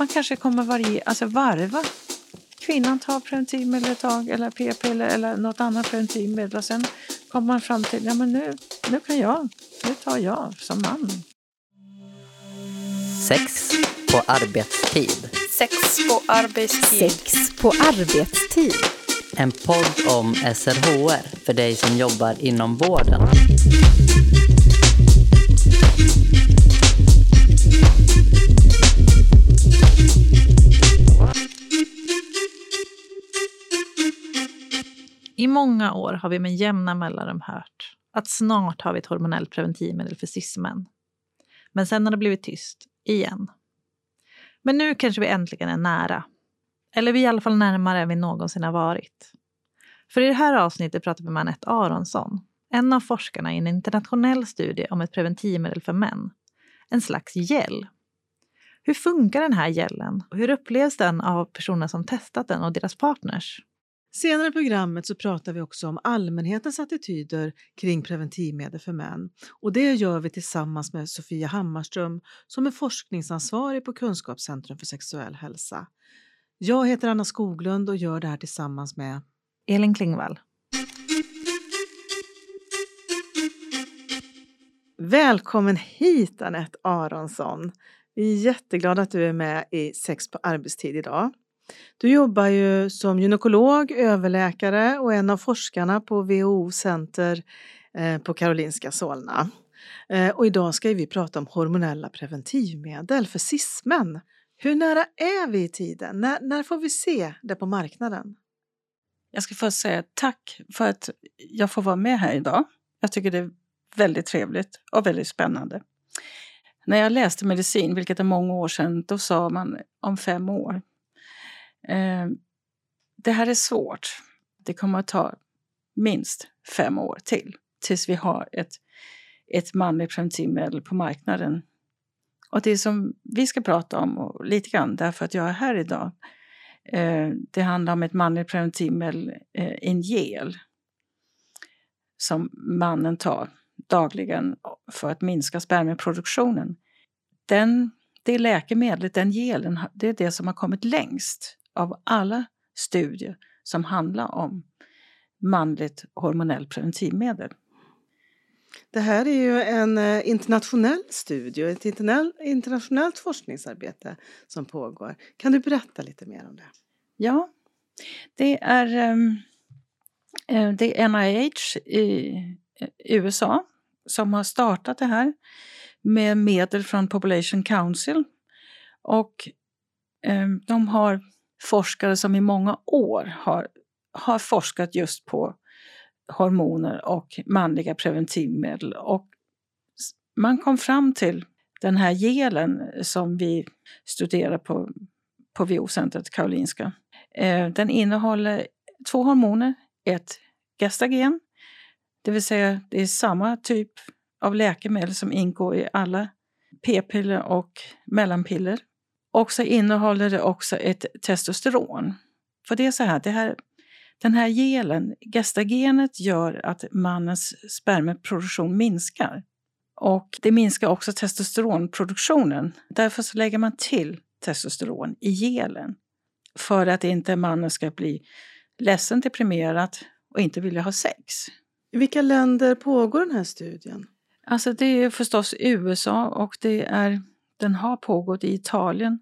man kanske kommer varje, alltså varva. Kvinnan tar preventivmedel ett tag eller p-piller eller något annat preventivmedel och sen kommer man fram till ja men nu, nu kan jag, nu tar jag som man. Sex på arbetstid. Sex på arbetstid. Sex på arbetstid. En podd om SRHR för dig som jobbar inom vården. Många år har vi med jämna mellanrum hört att snart har vi ett hormonellt preventivmedel för cismän. Men sen har det blivit tyst, igen. Men nu kanske vi äntligen är nära. Eller vi är i alla fall närmare än vi någonsin har varit. För i det här avsnittet pratar vi med Anette Aronsson, en av forskarna i en internationell studie om ett preventivmedel för män. En slags gel. Hur funkar den här gelen? Och hur upplevs den av personer som testat den och deras partners? Senare i programmet så pratar vi också om allmänhetens attityder kring preventivmedel för män. Och det gör vi tillsammans med Sofia Hammarström som är forskningsansvarig på Kunskapscentrum för sexuell hälsa. Jag heter Anna Skoglund och gör det här tillsammans med Elin Klingvall. Välkommen hit Anette Aronsson! Vi är jätteglada att du är med i Sex på arbetstid idag. Du jobbar ju som gynekolog, överläkare och en av forskarna på WHO Center eh, på Karolinska Solna. Eh, och idag ska vi prata om hormonella preventivmedel för cismän. Hur nära är vi i tiden? När, när får vi se det på marknaden? Jag ska först säga tack för att jag får vara med här idag. Jag tycker det är väldigt trevligt och väldigt spännande. När jag läste medicin, vilket är många år sedan, då sa man om fem år. Eh, det här är svårt. Det kommer att ta minst fem år till tills vi har ett, ett manligt preventivmedel på marknaden. Och det som vi ska prata om, och lite grann därför att jag är här idag, eh, det handlar om ett manligt preventivmedel, eh, en gel, som mannen tar dagligen för att minska spermieproduktionen. Den, det läkemedlet, den gelen, det är det som har kommit längst av alla studier som handlar om manligt hormonellt preventivmedel. Det här är ju en eh, internationell studie, ett internationellt forskningsarbete som pågår. Kan du berätta lite mer om det? Ja, det är, um, det är NIH i USA som har startat det här med medel från Population Council. Och um, de har forskare som i många år har, har forskat just på hormoner och manliga preventivmedel. Och man kom fram till den här gelen som vi studerar på, på VO-centret Karolinska. Eh, den innehåller två hormoner, ett gestagen, det vill säga det är samma typ av läkemedel som ingår i alla p-piller och mellanpiller. Och så innehåller det också ett testosteron. För det är så här, det här den här gelen, gestagenet, gör att mannens spermieproduktion minskar. Och det minskar också testosteronproduktionen. Därför så lägger man till testosteron i gelen. För att inte mannen ska bli ledsen, deprimerad och inte vilja ha sex. I vilka länder pågår den här studien? Alltså det är förstås USA och det är den har pågått i Italien,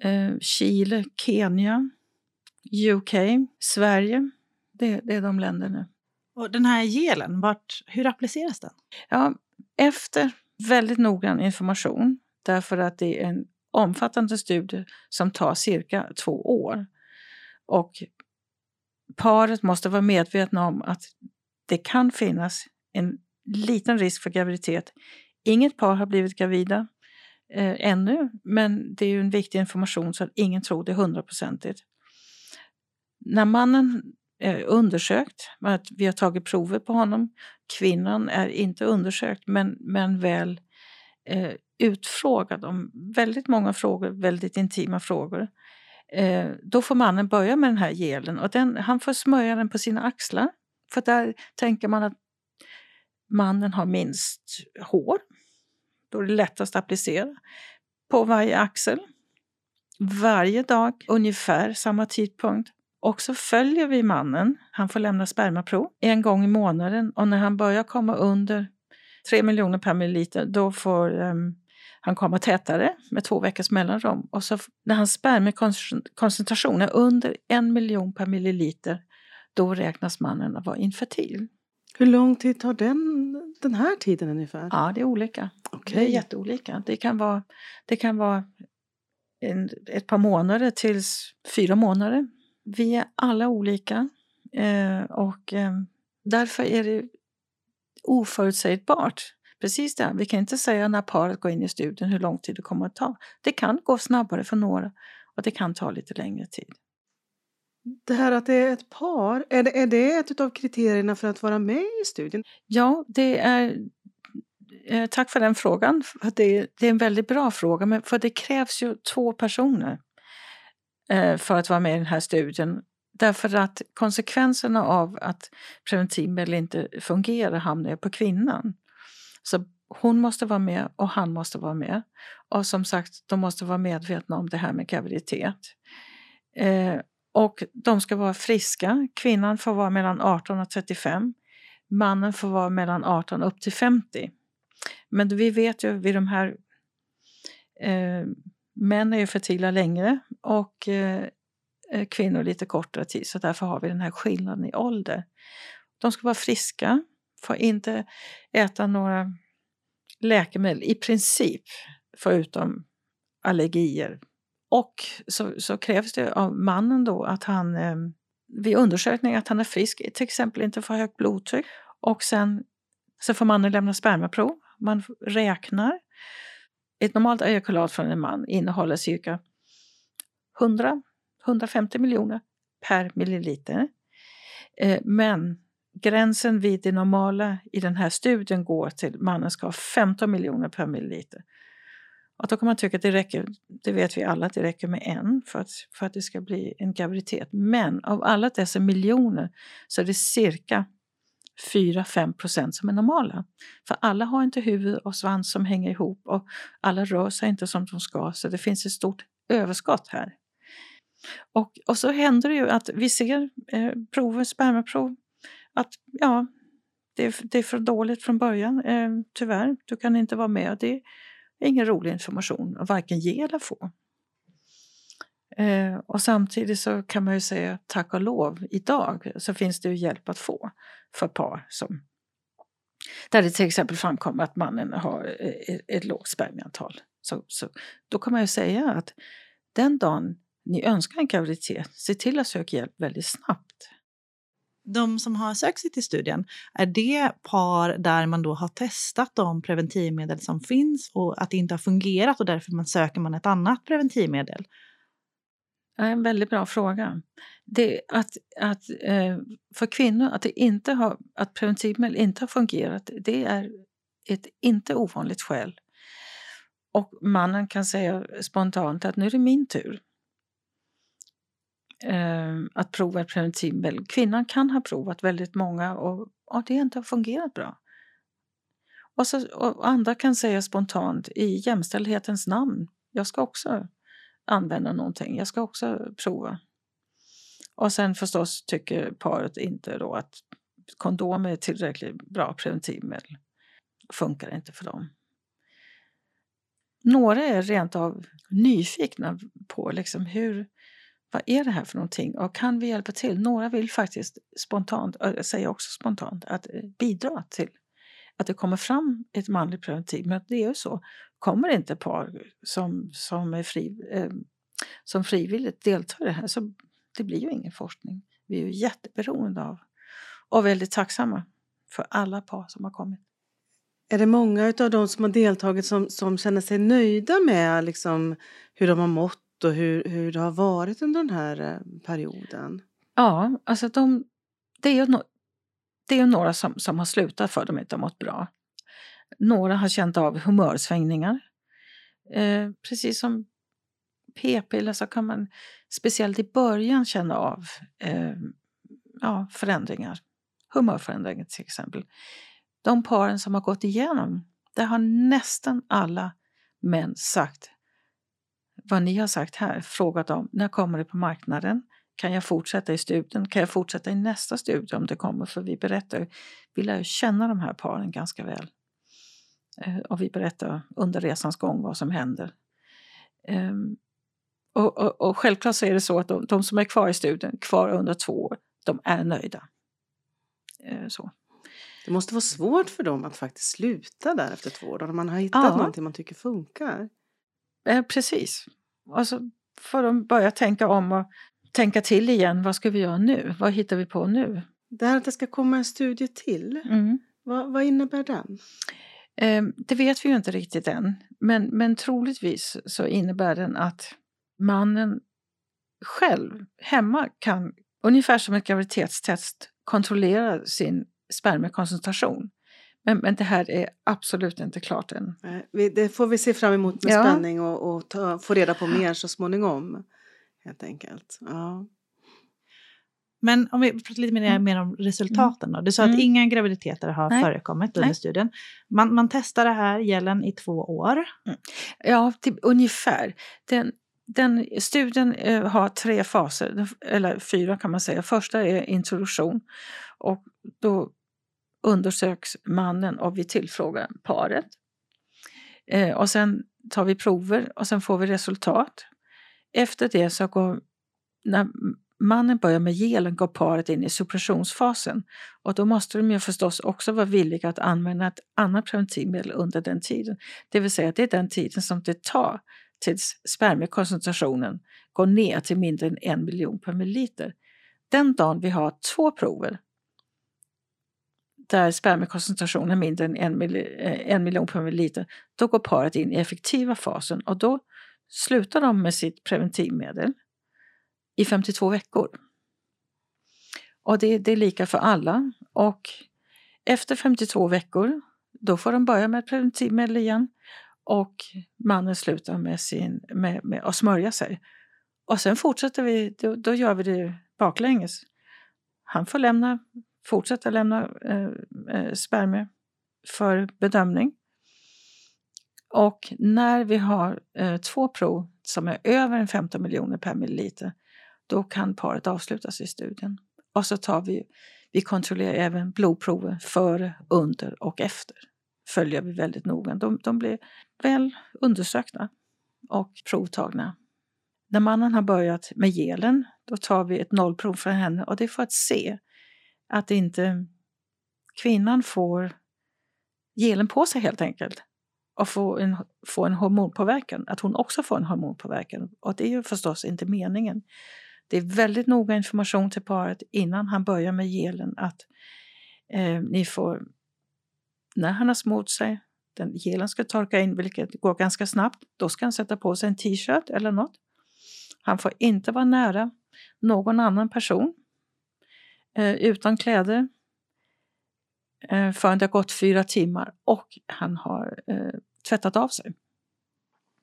eh, Chile, Kenya, UK, Sverige. Det, det, är de länderna. Och den här gelen, vart, hur appliceras den? Ja, efter väldigt noggrann information, därför att det är en omfattande studie som tar cirka två år. Och paret måste vara medvetna om att det kan finnas en liten risk för graviditet. Inget par har blivit gravida eh, ännu, men det är ju en viktig information så att ingen tror det hundraprocentigt. När mannen är undersökt, att vi har tagit prover på honom, kvinnan är inte undersökt men, men väl eh, utfrågad om väldigt många frågor, väldigt intima frågor. Eh, då får mannen börja med den här gelen och den, han får smörja den på sina axlar. För där tänker man att mannen har minst hår då är det lättast att applicera på varje axel. varje dag, ungefär samma tidpunkt. Och så följer vi mannen. Han får lämna spermaprov en gång i månaden och när han börjar komma under 3 miljoner per milliliter då får um, han komma tätare med två veckors mellanrum. Och så när hans spermakoncentration är under en miljon per milliliter då räknas mannen att vara infertil. Hur lång tid tar den, den här tiden ungefär? Ja, det är olika. Okej. Det är jätteolika. Det kan vara, det kan vara en, ett par månader tills fyra månader. Vi är alla olika eh, och eh, därför är det oförutsägbart. Precis det, vi kan inte säga när paret går in i studien hur lång tid det kommer att ta. Det kan gå snabbare för några och det kan ta lite längre tid. Det här att det är ett par, är det, är det ett av kriterierna för att vara med i studien? Ja, det är eh, Tack för den frågan. Det, det, är en väldigt bra fråga, men för det krävs ju två personer eh, för att vara med i den här studien. Därför att konsekvenserna av att preventivmedel inte fungerar hamnar på kvinnan. Så hon måste vara med och han måste vara med. Och som sagt, de måste vara medvetna om det här med graviditet. Eh, och de ska vara friska. Kvinnan får vara mellan 18 och 35. Mannen får vara mellan 18 upp till 50. Men vi vet ju vid de här eh, Män är ju fertila längre och eh, eh, kvinnor lite kortare tid så därför har vi den här skillnaden i ålder. De ska vara friska, får inte äta några läkemedel i princip förutom allergier. Och så, så krävs det av mannen då att han eh, vid undersökning att han är frisk, till exempel inte får högt blodtryck. Och sen så får mannen lämna spermaprov. Man räknar. Ett normalt ejakulat från en man innehåller cirka 100-150 miljoner per milliliter. Eh, men gränsen vid det normala i den här studien går till mannen ska ha 15 miljoner per milliliter. Och då kan man tycka att det räcker, det vet vi alla, att det räcker med en för att, för att det ska bli en graviditet. Men av alla dessa miljoner så är det cirka 4-5 procent som är normala. För alla har inte huvud och svans som hänger ihop och alla rör sig inte som de ska så det finns ett stort överskott här. Och, och så händer det ju att vi ser eh, prover, spermaprov, att ja, det är, det är för dåligt från början. Eh, tyvärr, du kan inte vara med. Det är ingen rolig information att varken ge eller få. Eh, och samtidigt så kan man ju säga tack och lov idag så finns det ju hjälp att få för par som där det till exempel framkommer att mannen har eh, ett, ett lågt spermieantal. Så, så, då kan man ju säga att den dagen ni önskar en graviditet, se till att söka hjälp väldigt snabbt. De som har sökt sig till studien, är det par där man då har testat de preventivmedel som finns och att det inte har fungerat och därför man söker man ett annat preventivmedel? En väldigt bra fråga. Det att, att, eh, för kvinnor att, det inte har, att preventivmedel inte har fungerat, det är ett inte ovanligt skäl. Och mannen kan säga spontant att nu är det min tur eh, att prova ett preventivmedel. Kvinnan kan ha provat väldigt många och, och det inte har fungerat bra. Och, så, och andra kan säga spontant i jämställdhetens namn, jag ska också använda någonting, jag ska också prova. Och sen förstås tycker paret inte då att kondom är tillräckligt bra preventivmedel. Funkar inte för dem. Några är rent av nyfikna på liksom hur, vad är det här för någonting och kan vi hjälpa till? Några vill faktiskt spontant, jag säger också spontant, att eh, bidra till att det kommer fram ett manligt preventiv. Men det är ju så, kommer inte par som, som, är fri, eh, som frivilligt deltar i det här så det blir ju ingen forskning. Vi är ju jätteberoende av och väldigt tacksamma för alla par som har kommit. Är det många av de som har deltagit som, som känner sig nöjda med liksom, hur de har mått och hur, hur det har varit under den här eh, perioden? Ja, alltså de, det är ju, no, det är ju några som, som har slutat för att de inte har mått bra. Några har känt av humörsvängningar. Eh, precis som p-piller så kan man speciellt i början känna av eh, ja, förändringar. Humörförändringar till exempel. De paren som har gått igenom, där har nästan alla män sagt vad ni har sagt här, frågat om när kommer det på marknaden? Kan jag fortsätta i studien? Kan jag fortsätta i nästa studie om det kommer? För vi berättar, vi lär ju känna de här paren ganska väl. Eh, Och vi berättar under resans gång vad som händer. Ehm, Och, och, och självklart så är det så att de, de som är kvar i studien, kvar under två år, de är nöjda. Eh, Så. Det måste vara svårt för dem att faktiskt sluta där efter två år. När man har hittat Ja. någonting man tycker funkar. Eh, precis. Och så får de börja tänka om och tänka till igen. Vad ska vi göra nu? Vad hittar vi på nu? Det här att det ska komma en studie till. Mm. Vad, vad innebär den? Eh, det vet vi ju inte riktigt än. Men, men troligtvis så innebär den att mannen själv hemma kan, ungefär som ett graviditetstest, kontrollera sin spermiekoncentration. Men, men det här är absolut inte klart än. Det får vi se fram emot med Ja. spänning och, och ta, få reda på mer så småningom. Helt enkelt. Ja. Men om vi pratar lite mer, mer om resultaten då. Du sa Mm. att inga graviditeter har Nej. förekommit under Nej. studien. Man, man testar det här gällen i två år. Ja, typ ungefär. Den, den studien eh, har tre faser, eller fyra kan man säga. Första är introduktion och då undersöks mannen och vi tillfrågar paret. Eh, och sen tar vi prover och sen får vi resultat. Efter det så går, när mannen börjar med gelen går paret in i suppressionsfasen och då måste de ju förstås också vara villiga att använda ett annat preventivmedel under den tiden. Det vill säga det är den tiden som det tar tills spermiekoncentrationen går ner till mindre än en miljon per milliliter. Den dagen vi har två prover där spermiekoncentrationen är mindre än en, mil, eh, en miljon per milliliter, då går paret in i effektiva fasen och då slutar de med sitt preventivmedel i 52 veckor. Och det, det är lika för alla. Och efter 52 veckor, då får de börja med preventivmedel igen och mannen slutar med, sin, med, med att smörja sig. Och sen fortsätter vi, då, då gör vi det baklänges. Han får lämna, fortsätta lämna eh, eh, spermier för bedömning. Och när vi har eh, två prov som är över 15 miljoner per milliliter, då kan paret avslutas i studien. Och så tar vi, vi kontrollerar även blodprover före, under och efter. Följer vi väldigt noga. De, de blir väl undersökta och provtagna. När mannen har börjat med gelen, då tar vi ett nollprov för henne och det är för att se att inte kvinnan får gelen på sig helt enkelt och få en, få en hormonpåverkan, att hon också får en hormonpåverkan. Och det är ju förstås inte meningen. Det är väldigt noga information till paret innan han börjar med gelen att eh, ni får, när han har smort sig, den gelen ska torka in, vilket går ganska snabbt, då ska han sätta på sig en t-shirt eller något. Han får inte vara nära någon annan person eh, utan kläder eh, förrän det har gått fyra timmar och han har eh, tvättat av sig.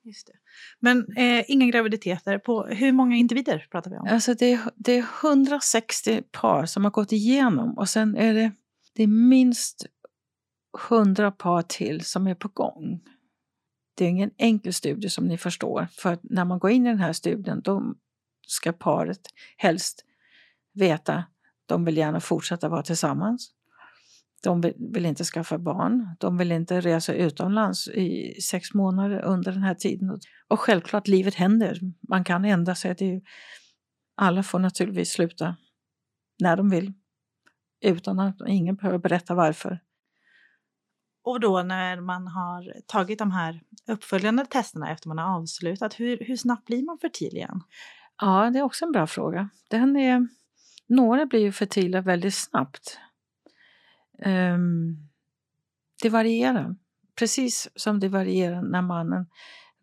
Just det. Men eh, inga graviditeter. På hur många individer pratar vi om? Alltså det, är, det är 160 par som har gått igenom och sen är det, det är minst 100 par till som är på gång. Det är ingen enkel studie som ni förstår, för när man går in i den här studien då ska paret helst veta de vill gärna fortsätta vara tillsammans. De vill, inte skaffa barn. De vill inte resa utomlands i sex månader under den här tiden. Och självklart, livet händer. Man kan ändra sig. Det ju, alla får naturligtvis sluta när de vill. Utan att ingen behöver berätta varför. Och då när man har tagit de här uppföljande testerna efter man har avslutat, hur, hur snabbt blir man fertil igen? Ja, det är också en bra fråga. Den är, några blir ju fertila väldigt snabbt. Um, det varierar. Precis som det varierar när mannen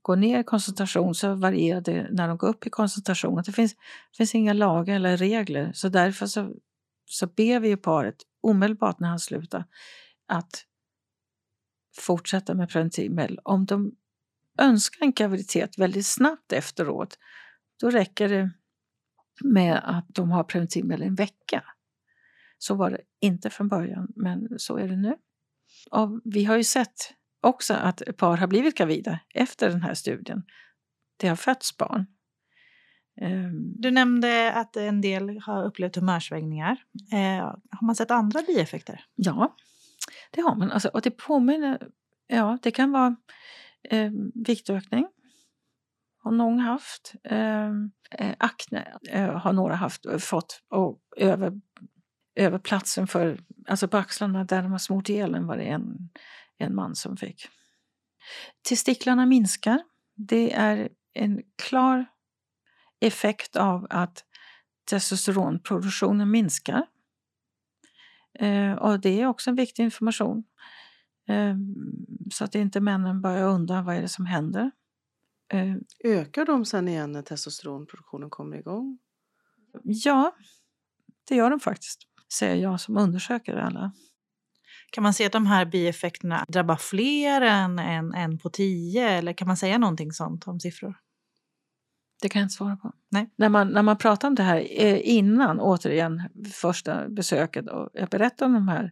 går ner i koncentration så varierar det när de går upp i koncentration. Det finns, det finns inga lagar eller regler så därför så, så ber vi ju paret omedelbart när han slutar att fortsätta med preventivmedel. Om de önskar en graviditet väldigt snabbt efteråt då räcker det med att de har preventivmedel en vecka. Så var det inte från början, men så är det nu. Och vi har ju sett också att par har blivit gravida efter den här studien. det har fötts barn. Ehm, Du nämnde att en del har upplevt humörsvängningar. Eh, har man sett andra bieffekter? Ja, det har man. Alltså, och det påminner... Ja, det kan vara eh, viktökning. Har någon haft. Ehm, eh, akne eh, har några haft, eh, fått. Och över, över platsen för... Alltså på axlarna där de har smort ihjäl var det en, en man som fick. Testiklarna minskar. Det är en klar effekt av att testosteronproduktionen minskar. Eh, och det är också en viktig information. Eh, så att inte männen börjar undra vad är det som händer. Eh, Ökar de sen igen när testosteronproduktionen kommer igång? ja, det gör de faktiskt, säger jag som undersöker alla. Kan man se att de här bieffekterna drabbar fler än en, en på tio? Eller kan man säga någonting sånt om siffror? Det kan jag inte svara på. Nej. När, man, när man pratar om det här eh, innan, återigen, första besöket och jag berättar om de här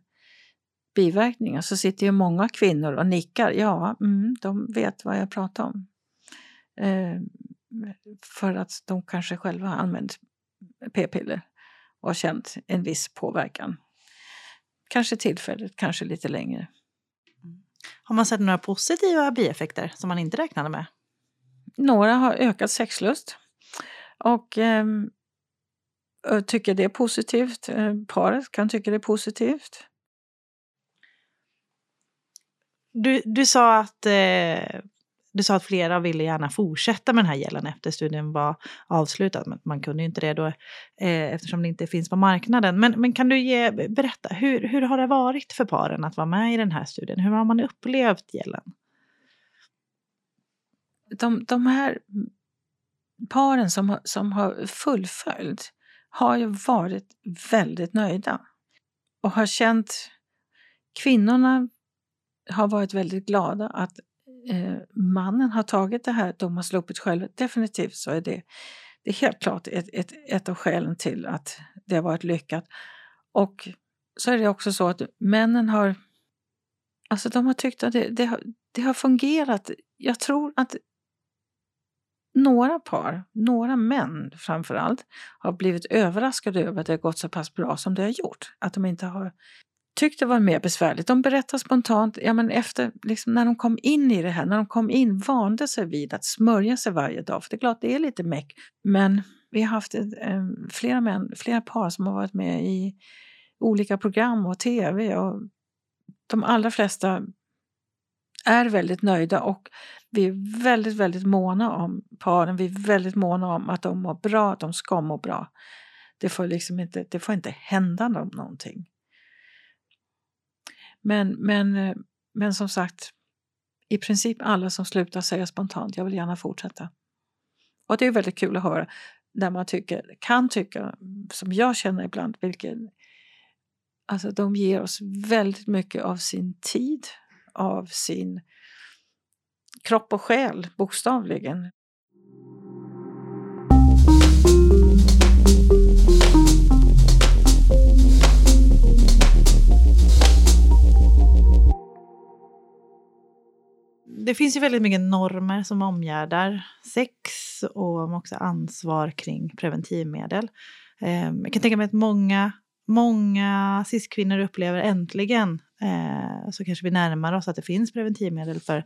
biverkningarna så sitter ju många kvinnor och nickar. Ja, mm, de vet vad jag pratar om. Eh, för att de kanske själva använt p-piller och har känt en viss påverkan. Kanske tillfälligt, kanske lite längre. Har man sett några positiva bieffekter som man inte räknade med? Några har ökat sexlust och ehm, och tycker det är positivt. Eh, Paret kan tycka det är positivt. Du, du, sa att, eh, du sa att flera ville gärna fortsätta med den här gällen efter studien var avslutad. Men man kunde ju inte det då eh, eftersom det inte finns på marknaden. Men, men kan du ge, berätta, hur, hur har det varit för paren att vara med i den här studien? Hur har man upplevt gällen? De, de här paren som, som har fullföljt har ju varit väldigt nöjda och har känt... Kvinnorna har varit väldigt glada att eh, mannen har tagit det här, de har sluppit själva. Definitivt så är det, det är helt klart ett, ett, ett av skälen till att det har varit lyckat. Och så är det också så att männen har, alltså de har tyckt att det, det, har, det har fungerat. Jag tror att några par, några män framför allt, har blivit överraskade över att det har gått så pass bra som det har gjort. Att de inte har Tyckte det var mer besvärligt. De berättar spontant, ja men efter, liksom när de kom in i det här, när de kom in, vande sig vid att smörja sig varje dag. För det är klart, det är lite meck. Men vi har haft ett, eh, flera män, flera par som har varit med i olika program och tv och de allra flesta är väldigt nöjda och vi är väldigt, väldigt måna om paren. Vi är väldigt måna om att de mår bra, att de ska må bra. Det får liksom inte, det får inte hända dem någonting. Men, men, eh, men som sagt, i princip alla som slutar säger spontant, jag vill gärna fortsätta. Och det är väldigt kul att höra när man tycker, kan tycka, som jag känner ibland, vilken, alltså de ger oss väldigt mycket av sin tid, av sin kropp och själ, bokstavligen. Det finns ju väldigt mycket normer som omgärdar sex och också ansvar kring preventivmedel. Eh, Jag kan tänka mig att många, många cis-kvinnor upplever äntligen eh, så kanske vi närmar oss att det finns preventivmedel för,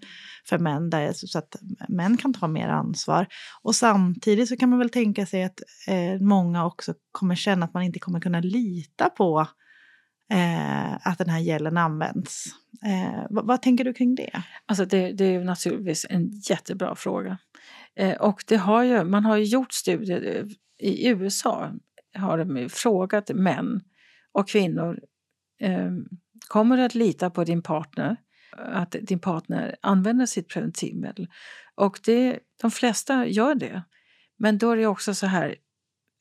för män där, så att män kan ta mer ansvar. Och samtidigt så kan man väl tänka sig att eh, många också kommer känna att man inte kommer kunna lita på eh, att den här gelen används. Eh, vad, vad tänker du kring det? Alltså det, det är naturligtvis en jättebra fråga. Eh, och det har ju, man har ju gjort studier eh, i USA, har de ju frågat män och kvinnor, eh, kommer du att lita på din partner? Att din partner använder sitt preventivmedel? Och det, de flesta gör det. Men då är det också så här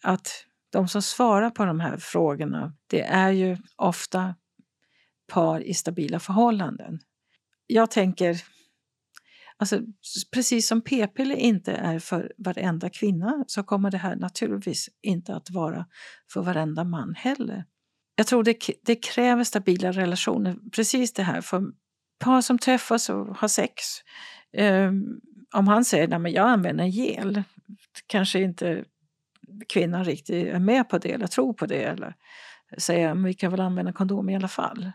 att de som svarar på de här frågorna, det är ju ofta par i stabila förhållanden. Jag tänker, alltså, precis som p-piller inte är för varenda kvinna så kommer det här naturligtvis inte att vara för varenda man heller. Jag tror det, det kräver stabila relationer, precis det här. För par som träffas och har sex um, om han säger att jag använder gel, kanske inte kvinnan riktigt är med på det eller tror på det. Eller säger att vi kan väl använda kondom i alla fall.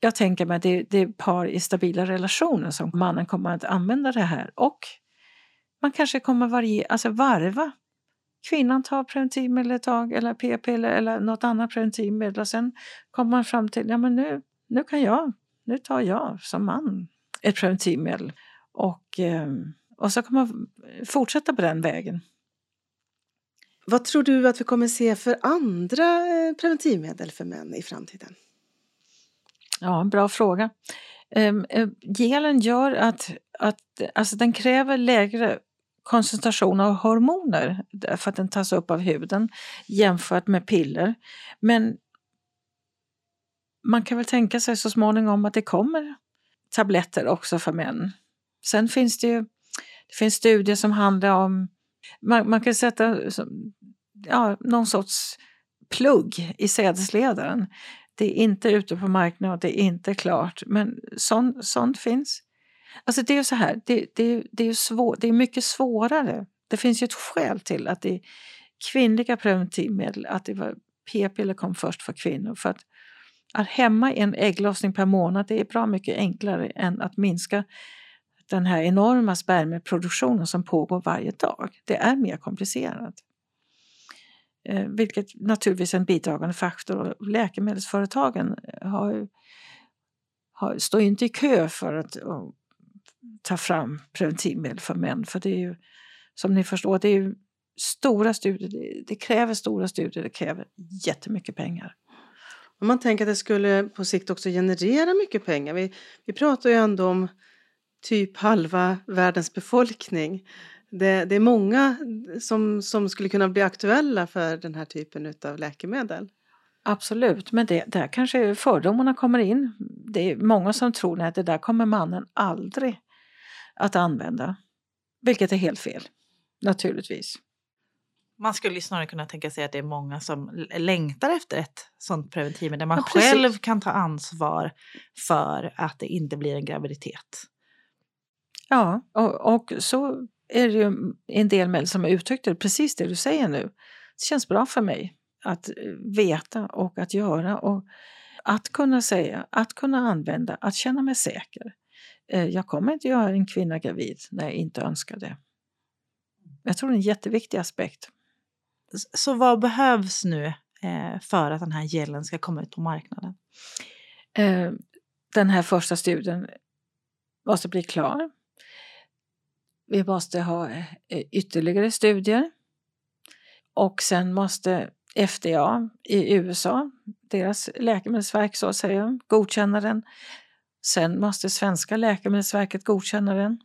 Jag tänker mig att det, det är par i stabila relationer som mannen kommer att använda det här och man kanske kommer varje, alltså varva. Kvinnan tar preventivmedel ett tag eller p-piller eller något annat preventivmedel och sen kommer man fram till ja men nu, nu kan jag, nu tar jag som man ett preventivmedel. Och, eh, och så kan man fortsätta på den vägen. Vad tror du att vi kommer se för andra eh, preventivmedel för män i framtiden? Ja, en bra fråga. Ehm, eh, gelen gör att, att alltså den kräver lägre koncentration av hormoner för att den tas upp av huden jämfört med piller. Men man kan väl tänka sig så småningom att det kommer tabletter också för män. Sen finns det ju det finns studier som handlar om man, man kan sätta ja, någon sorts plugg i sädesledaren. Det är inte ute på marknaden, det är inte klart, men sånt, sånt finns. Alltså det är ju så här, det, det, det, är svår, det är mycket svårare. Det finns ju ett skäl till att det är kvinnliga preventivmedel, att det var p-piller kom först för kvinnor. För att, att hämma en ägglossning per månad det är bra mycket enklare än att minska den här enorma spermieproduktionen som pågår varje dag. Det är mer komplicerat. Eh, vilket naturligtvis är en bidragande faktor. Läkemedelsföretagen eh, har, har, står inte i kö för att eh, ta fram preventivmedel för män. För det är ju, som ni förstår, det är ju stora studier. Det, det kräver stora studier, det kräver jättemycket pengar. Om man tänker att det skulle på sikt också generera mycket pengar. Vi, vi pratar ju ändå om typ halva världens befolkning. Det, det, är många som, som skulle kunna bli aktuella för den här typen av läkemedel. Absolut, men det, där kanske fördomarna kommer in. Det är många som tror att det där kommer mannen aldrig att använda. Vilket är helt fel, naturligtvis. Man skulle snarare kunna tänka sig att det är många som längtar efter ett sånt preventivmedel där man Ja, själv kan ta ansvar för att det inte blir en graviditet. Ja, och, och så är det ju en del män som har uttryckt det, precis det du säger nu. Det känns bra för mig att eh, veta och att göra och att kunna säga, att kunna använda, att känna mig säker. Eh, Jag kommer inte göra en kvinna gravid när jag inte önskar det. Jag tror det är en jätteviktig aspekt. Så vad behövs nu eh, för att den här gelen ska komma ut på marknaden? Den här första studien måste bli klar. Vi måste ha eh, ytterligare studier. Och sen måste FDA i USA, deras läkemedelsverk så att säga, godkänna den. Sen måste svenska läkemedelsverket godkänna den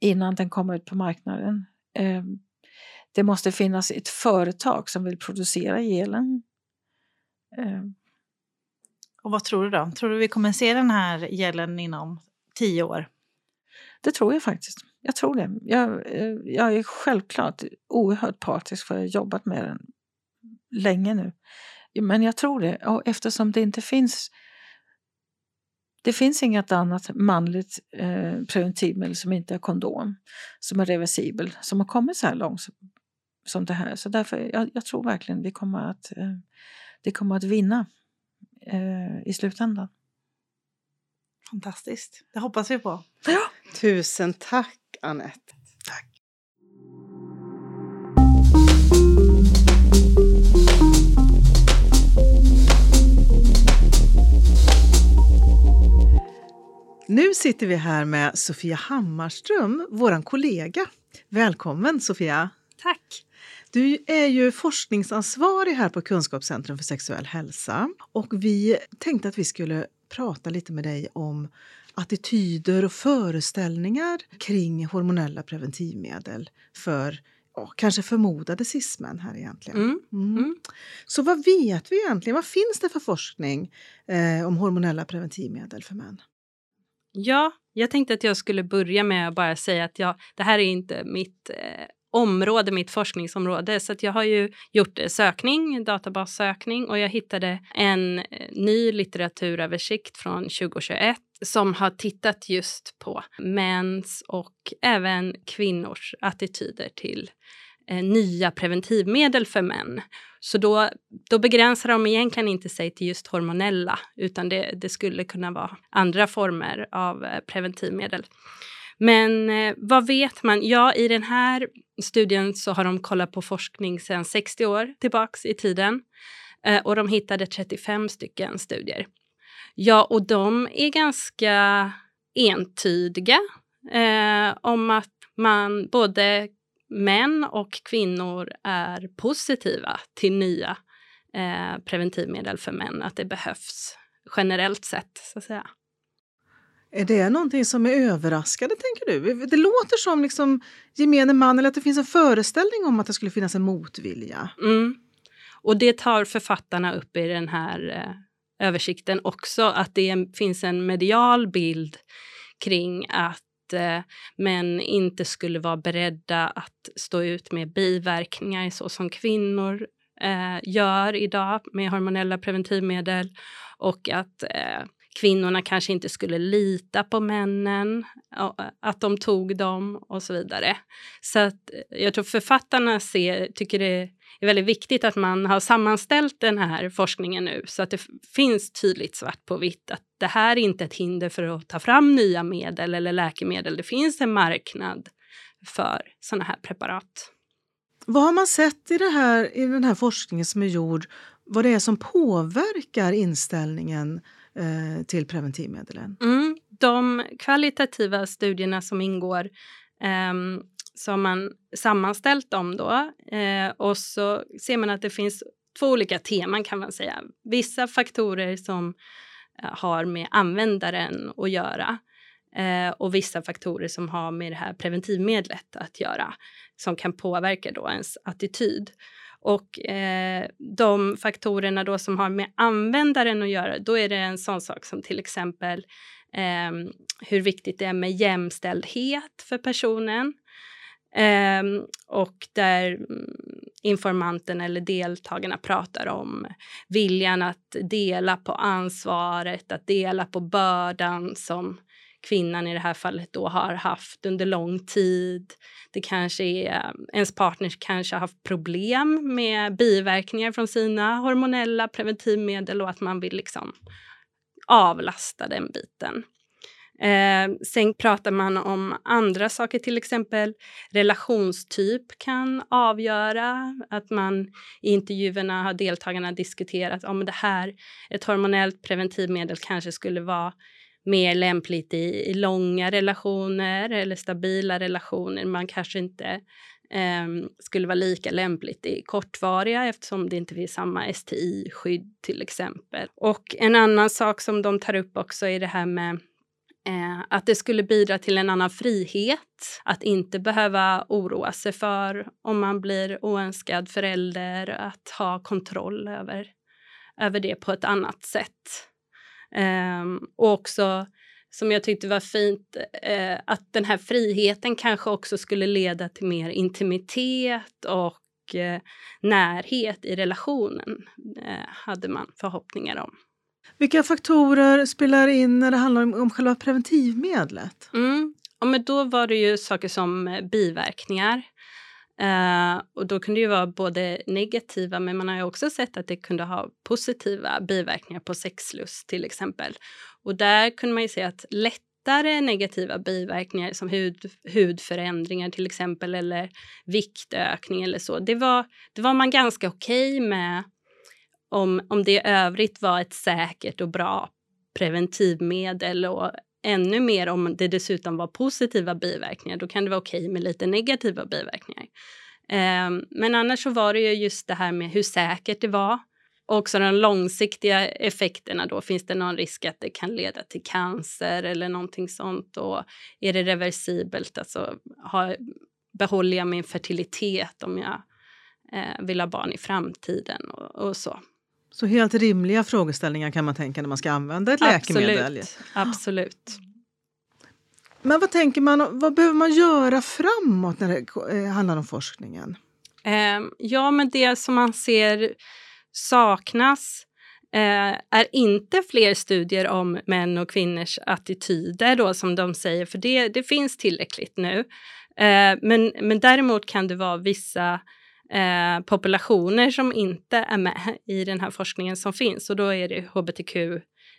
innan den kommer ut på marknaden. Eh, Det måste finnas ett företag som vill producera gelen. Eh, Och vad tror du då? Tror du vi kommer se den här gelen inom tio år? Det tror jag faktiskt. Jag tror det. Jag, eh, jag är självklart oerhört partisk för jag har jobbat med den länge nu. Men jag tror det. Och eftersom det inte finns det finns inget annat manligt eh, preventivmedel som inte är kondom, som är reversibel, som har kommit så här långt som, det här. Så därför, jag, jag tror verkligen vi kommer att, eh, det kommer att vinna eh, i slutändan. Fantastiskt. Det hoppas vi på. Tusen tack Anette. Nu sitter vi här med Sofia Hammarström, vår kollega. Välkommen Sofia! Tack. Du är ju forskningsansvarig här på Kunskapscentrum för sexuell hälsa och vi tänkte att vi skulle prata lite med dig om attityder och föreställningar kring hormonella preventivmedel för ja, kanske förmodade cismän här egentligen. Mm. Mm. Mm. Så vad vet vi egentligen? Vad finns det för forskning eh, om hormonella preventivmedel för män? Ja, jag tänkte att jag skulle börja med att bara säga att jag, det här är inte mitt eh, område, mitt forskningsområde. Så att jag har ju gjort eh, sökning, databassökning och jag hittade en eh, ny litteraturöversikt från 2021 som har tittat just på mäns och även kvinnors attityder till eh, nya preventivmedel för män. Så då, då begränsar de egentligen inte sig till just hormonella utan det, det skulle kunna vara andra former av eh, preventivmedel. Men eh, vad vet man? Ja, i den här studien så har de kollat på forskning sedan 60 år tillbaks i tiden eh, och de hittade 35 stycken studier. Ja, och de är ganska entydiga eh, om att man både män och kvinnor är positiva till nya eh, preventivmedel för män, att det behövs generellt sett. så att säga. Är det någonting som är överraskande, tänker du? Det låter som liksom gemene man, eller att det finns en föreställning om att det skulle finnas en motvilja. Mm. Och det tar författarna upp i den här eh, översikten också, att det finns en medial bild kring att eh, män inte skulle vara beredda att stå ut med biverkningar så som kvinnor eh, gör idag med hormonella preventivmedel och att eh, kvinnorna kanske inte skulle lita på männen, eh, att de tog dem och så vidare. Så att eh, jag tror författarna ser, tycker det är väldigt viktigt att man har sammanställt den här forskningen nu så att det finns tydligt svart på vitt att det här är inte ett hinder för att ta fram nya medel eller läkemedel. Det finns en marknad för sådana här preparat. Vad har man sett i, här, i den här forskningen som är gjord, vad det är som påverkar inställningen eh, till preventivmedlen? Mm, de kvalitativa studierna som ingår eh, så har man sammanställt dem då eh, och så ser man att det finns två olika teman kan man säga. Vissa faktorer som eh, har med användaren att göra eh, och vissa faktorer som har med det här preventivmedlet att göra som kan påverka då ens attityd. Och eh, de faktorerna då som har med användaren att göra, då är det en sån sak som till exempel eh, hur viktigt det är med jämställdhet för personen. Ehm, och där mm, informanten eller deltagarna pratar om viljan att dela på ansvaret, att dela på bördan som kvinnan i det här fallet då har haft under lång tid. Det kanske är ens partner kanske har haft problem med biverkningar från sina hormonella preventivmedel och att man vill liksom avlasta den biten. Eh, sen pratar man om andra saker, till exempel relationstyp kan avgöra. Att man i intervjuerna har deltagarna diskuterat om det här, ett hormonellt preventivmedel kanske skulle vara mer lämpligt i, i långa relationer eller stabila relationer. Man kanske inte eh, skulle vara lika lämpligt i kortvariga eftersom det inte finns samma STI-skydd till exempel. Och en annan sak som de tar upp också är det här med Eh, att det skulle bidra till en annan frihet, att inte behöva oroa sig för om man blir oönskad förälder, att ha kontroll över, över det på ett annat sätt. Eh, och också, som jag tyckte var fint, eh, att den här friheten kanske också skulle leda till mer intimitet och eh, närhet i relationen, eh, hade man förhoppningar om. Vilka faktorer spelar in när det handlar om, om själva preventivmedlet? Mm. Ja, men då var det ju saker som eh, biverkningar. Eh, och då kunde det ju vara både negativa men man har ju också sett att det kunde ha positiva biverkningar på sexlust till exempel. Och där kunde man ju se att lättare negativa biverkningar som hud, hudförändringar till exempel eller viktökning eller så, det var, det var man ganska okej okay med om, om det i övrigt var ett säkert och bra preventivmedel och ännu mer om det dessutom var positiva biverkningar, då kan det vara okej med lite negativa biverkningar. Um, men annars så var det ju just det här med hur säkert det var. Och också de långsiktiga effekterna då. Finns det någon risk att det kan leda till cancer eller någonting sånt? Och är det reversibelt? Alltså, har, behåller jag min fertilitet om jag eh, vill ha barn i framtiden och, och så. Så helt rimliga frågeställningar kan man tänka när man ska använda ett Absolut. läkemedel. Absolut. Men vad tänker man, vad behöver man göra framåt när det eh, handlar om forskningen? Eh, ja, men det som man ser saknas eh, är inte fler studier om män och kvinnors attityder då som de säger, för det, det finns tillräckligt nu. Eh, men, men däremot kan det vara vissa eh, populationer som inte är med i den här forskningen som finns och då är det hbtq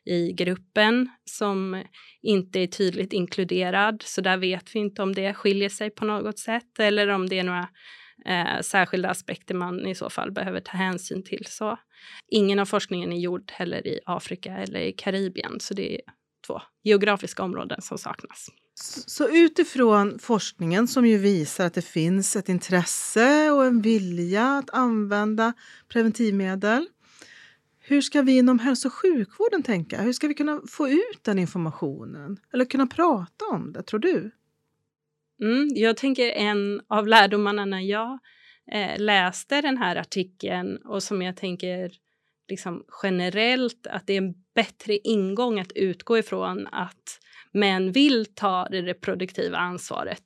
i gruppen som inte är tydligt inkluderad. Så där vet vi inte om det skiljer sig på något sätt eller om det är några eh, särskilda aspekter man i så fall behöver ta hänsyn till. Så ingen av forskningen är gjord heller i Afrika eller i Karibien, så det är två geografiska områden som saknas. Så utifrån forskningen som ju visar att det finns ett intresse och en vilja att använda preventivmedel. Hur ska vi inom hälso och sjukvården tänka? Hur ska vi kunna få ut den informationen? Eller kunna prata om det, tror du? Mm, jag tänker en av lärdomarna när jag eh, läste den här artikeln och som jag tänker liksom generellt att det är en bättre ingång att utgå ifrån att men vill ta det reproduktiva ansvaret.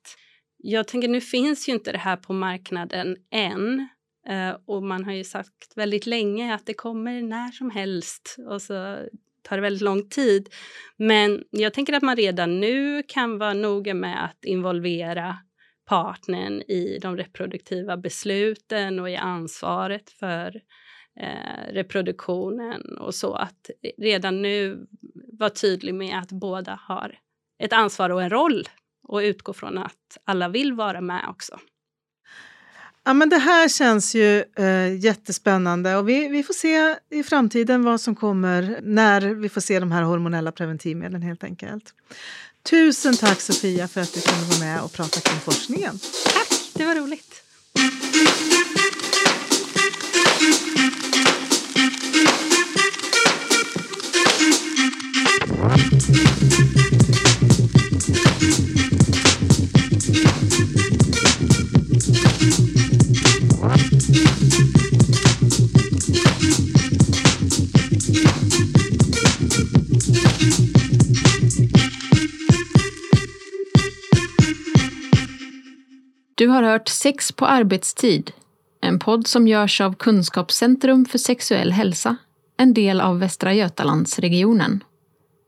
Jag tänker, nu finns ju inte det här på marknaden än. Eh, och man har ju sagt väldigt länge att det kommer när som helst. Och så tar det väldigt lång tid. Men jag tänker att man redan nu kan vara noga med att involvera partnern i de reproduktiva besluten och i ansvaret för eh, reproduktionen och så. Att redan nu vara tydlig med att båda har ett ansvar och en roll och utgå från att alla vill vara med också. Ja, men det här känns ju eh, jättespännande och vi, vi får se i framtiden vad som kommer när vi får se de här hormonella preventivmedlen helt enkelt. Tusen tack Sofia för att du kunde vara med och prata kring forskningen. Tack, det var roligt. Du har hört Sex på arbetstid, en podd som görs av Kunskapscentrum för sexuell hälsa, en del av Västra Götalandsregionen.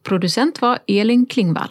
Producent var Elin Klingvall.